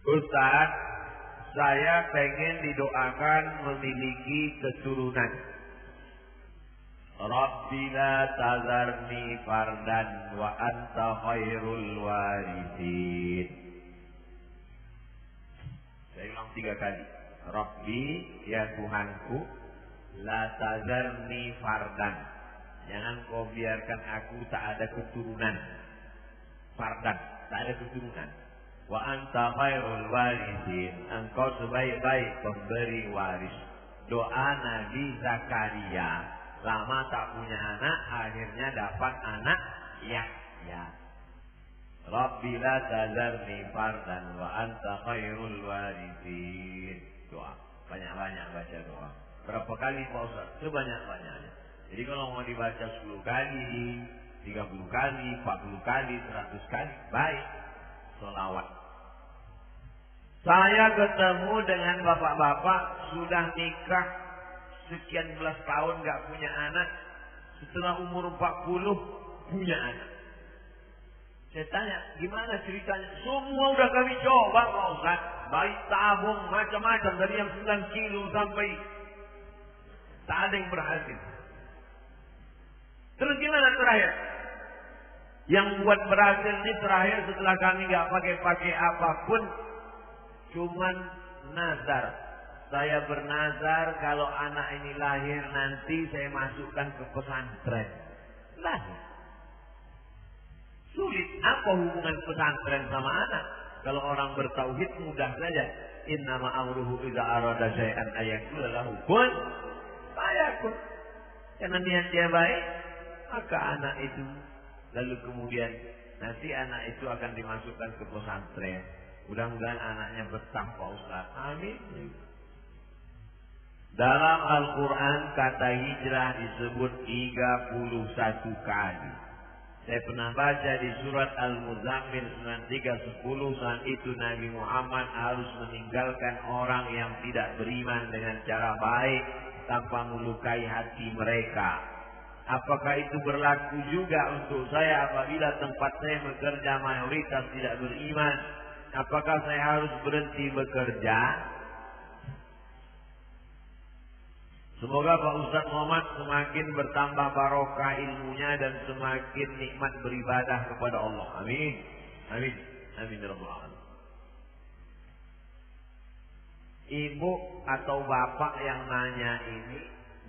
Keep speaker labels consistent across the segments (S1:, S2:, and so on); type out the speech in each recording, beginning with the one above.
S1: Ustaz, saya pengen didoakan memiliki keturunan. Rabbi la tazarni fardan wa anta khairul warithin. Saya ulang tiga kali. Rabbi, ya Tuhanku, la tazarni fardan. Jangan kau biarkan aku tak ada keturunan. Fardan, tak ada keturunan. Wa anta khairul warithin. Engkau sebaik-baik pemberi waris. Doa Nabi Zakaria lama tak punya anak, akhirnya dapat anak ya ya. Rabbi la tazarni fardan wa anta khairul warithin. Doa. Banyak-banyak baca doa. Berapa kali Pak Ustaz? Sebanyak-banyaknya. Jadi kalau mau dibaca 10 kali, 30 kali, 40 kali, 100 kali, baik. Solawat. Saya ketemu dengan bapak-bapak sudah nikah sekian belas tahun gak punya anak. Setelah umur 40 punya anak. Saya tanya, gimana ceritanya? Semua udah kami coba Pak Ustaz. Baik tabung, macam-macam. Dari yang 9 kilo sampai tak ada yang berhasil. Terus gimana terakhir? Yang buat berhasil ini terakhir setelah kami gak pakai-pakai apa pun. Cuman nazar saya bernazar kalau anak ini lahir nanti saya masukkan ke pesantren. Lahir. Sulit. Apa hubungan pesantren sama anak? Kalau orang bertauhid mudah saja. Innama amruhu idza arada syai'an ayakul lahu kun fayakun. Karena niat dia baik, maka anak itu lalu kemudian nanti anak itu akan dimasukkan ke pesantren. Mudah-mudahan anaknya betah Pak Ustaz. Amin. Dalam Al-Quran kata hijrah disebut 31 kali. Saya pernah baca di surat Al-Muzammil 9310 saat itu Nabi Muhammad harus meninggalkan orang yang tidak beriman dengan cara baik tanpa melukai hati mereka. Apakah itu berlaku juga untuk saya apabila tempat saya bekerja mayoritas tidak beriman? Apakah saya harus berhenti bekerja? Semoga Pak Ustaz Muhammad semakin bertambah barokah ilmunya dan semakin nikmat beribadah kepada Allah. Amin. Amin. Amin. Ya Rabbal Ibu atau bapak yang nanya ini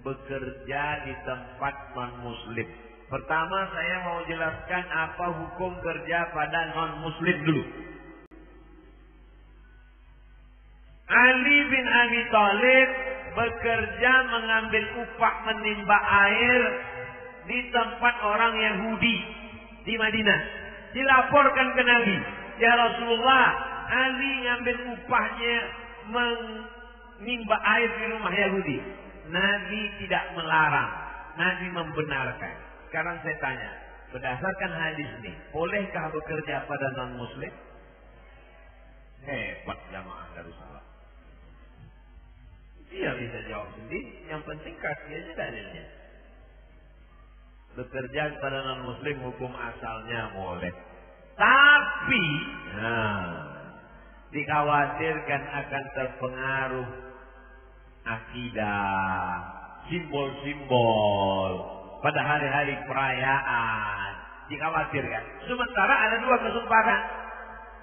S1: bekerja di tempat non muslim. Pertama saya mau jelaskan apa hukum kerja pada non muslim dulu. Ali bin Abi Thalib bekerja mengambil upah menimba air di tempat orang Yahudi di Madinah. Dilaporkan ke Nabi, "Ya Rasulullah, Ali ngambil upahnya menimba air di rumah Yahudi." Nabi tidak melarang, Nabi membenarkan. Sekarang saya tanya, berdasarkan hadis ini, bolehkah bekerja pada non muslim? Hebat jamaah Darussalam. Bisa jawab sendiri. Yang penting kasih aja dalilnya. Bekerja pada non muslim hukum asalnya boleh. Tapi nah, dikhawatirkan akan terpengaruh akidah, simbol-simbol pada hari-hari perayaan. Dikhawatirkan. Sementara ada dua kesempatan.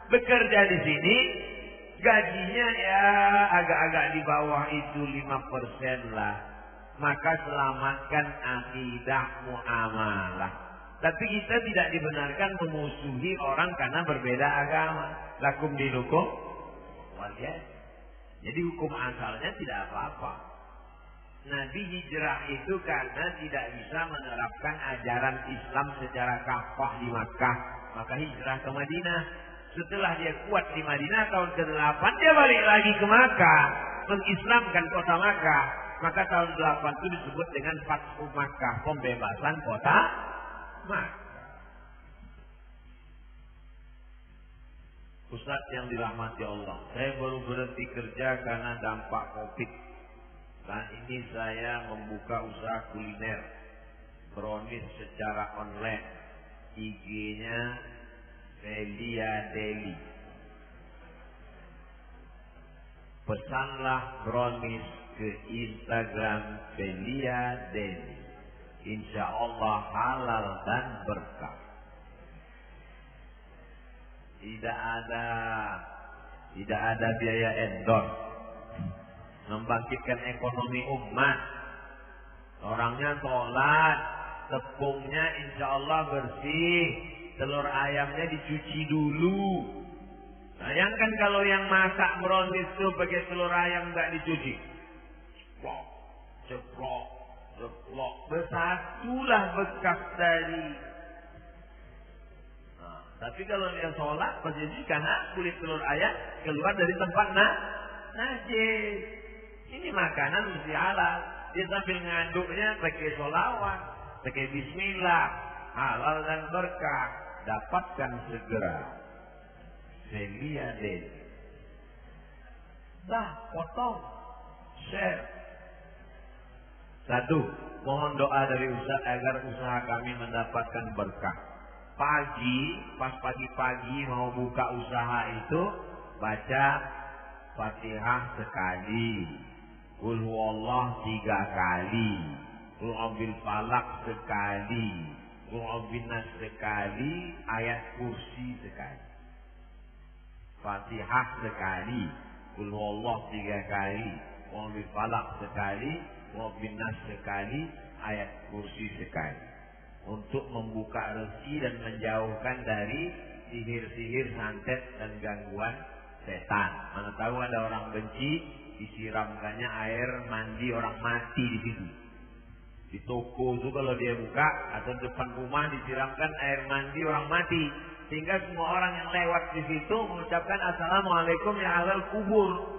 S1: Bekerja di sini gajinya ya agak-agak di bawah itu 5% lah. Maka selamatkan akidah muamalah. Tapi kita tidak dibenarkan memusuhi orang karena berbeda agama. Lakum dinukum waliyah. Jadi hukum asalnya tidak apa-apa. Nabi hijrah itu karena tidak bisa menerapkan ajaran Islam secara kafah di Makkah. Maka hijrah ke Madinah. Setelah dia kuat di Madinah tahun ke-8 dia balik lagi ke Makkah, mengislamkan kota Makkah. Maka tahun 8 itu disebut dengan Fathu Makkah, pembebasan kota Makkah. Ustaz yang dirahmati Allah, saya baru berhenti kerja karena dampak Covid. Dan ini saya membuka usaha kuliner brownies secara online. IG-nya Delia Deli. pesanlah kronis ke Instagram Belia Deni. Insya Allah halal dan berkah. Tidak ada tidak ada biaya endorse membangkitkan ekonomi umat. Orangnya sholat, tepungnya insya Allah bersih, telur ayamnya dicuci dulu. Bayangkan kalau yang masak brownies itu pakai telur ayam nggak dicuci. Ceplok, ceplok, ceplok. Bersatulah bekas dari. Nah, tapi kalau dia sholat, pasti karena kulit telur ayam keluar dari tempat nah, najis. Ini makanan mesti halal. Dia sambil ngaduknya pakai solawat, pakai bismillah, halal dan berkah. Dapatkan segera. Celia Den. Dah, potong. Share. Satu, mohon doa dari usaha agar usaha kami mendapatkan berkah. Pagi, pas pagi-pagi mau buka usaha itu, baca Fatihah sekali. Kul Allah tiga kali. Kul ambil falak sekali. Nas sekali. Ayat kursi sekali. Fatihah sekali. Kul Allah tiga kali. Ambil falak sekali. Nas sekali. Ayat kursi sekali. Untuk membuka rezeki dan menjauhkan dari sihir-sihir santet dan gangguan setan. Mana tahu ada orang benci disiramkannya air mandi orang mati di situ. Di toko itu kalau dia buka atau depan rumah disiramkan air mandi orang mati. Sehingga semua orang yang lewat di situ mengucapkan Assalamualaikum ya halal kubur.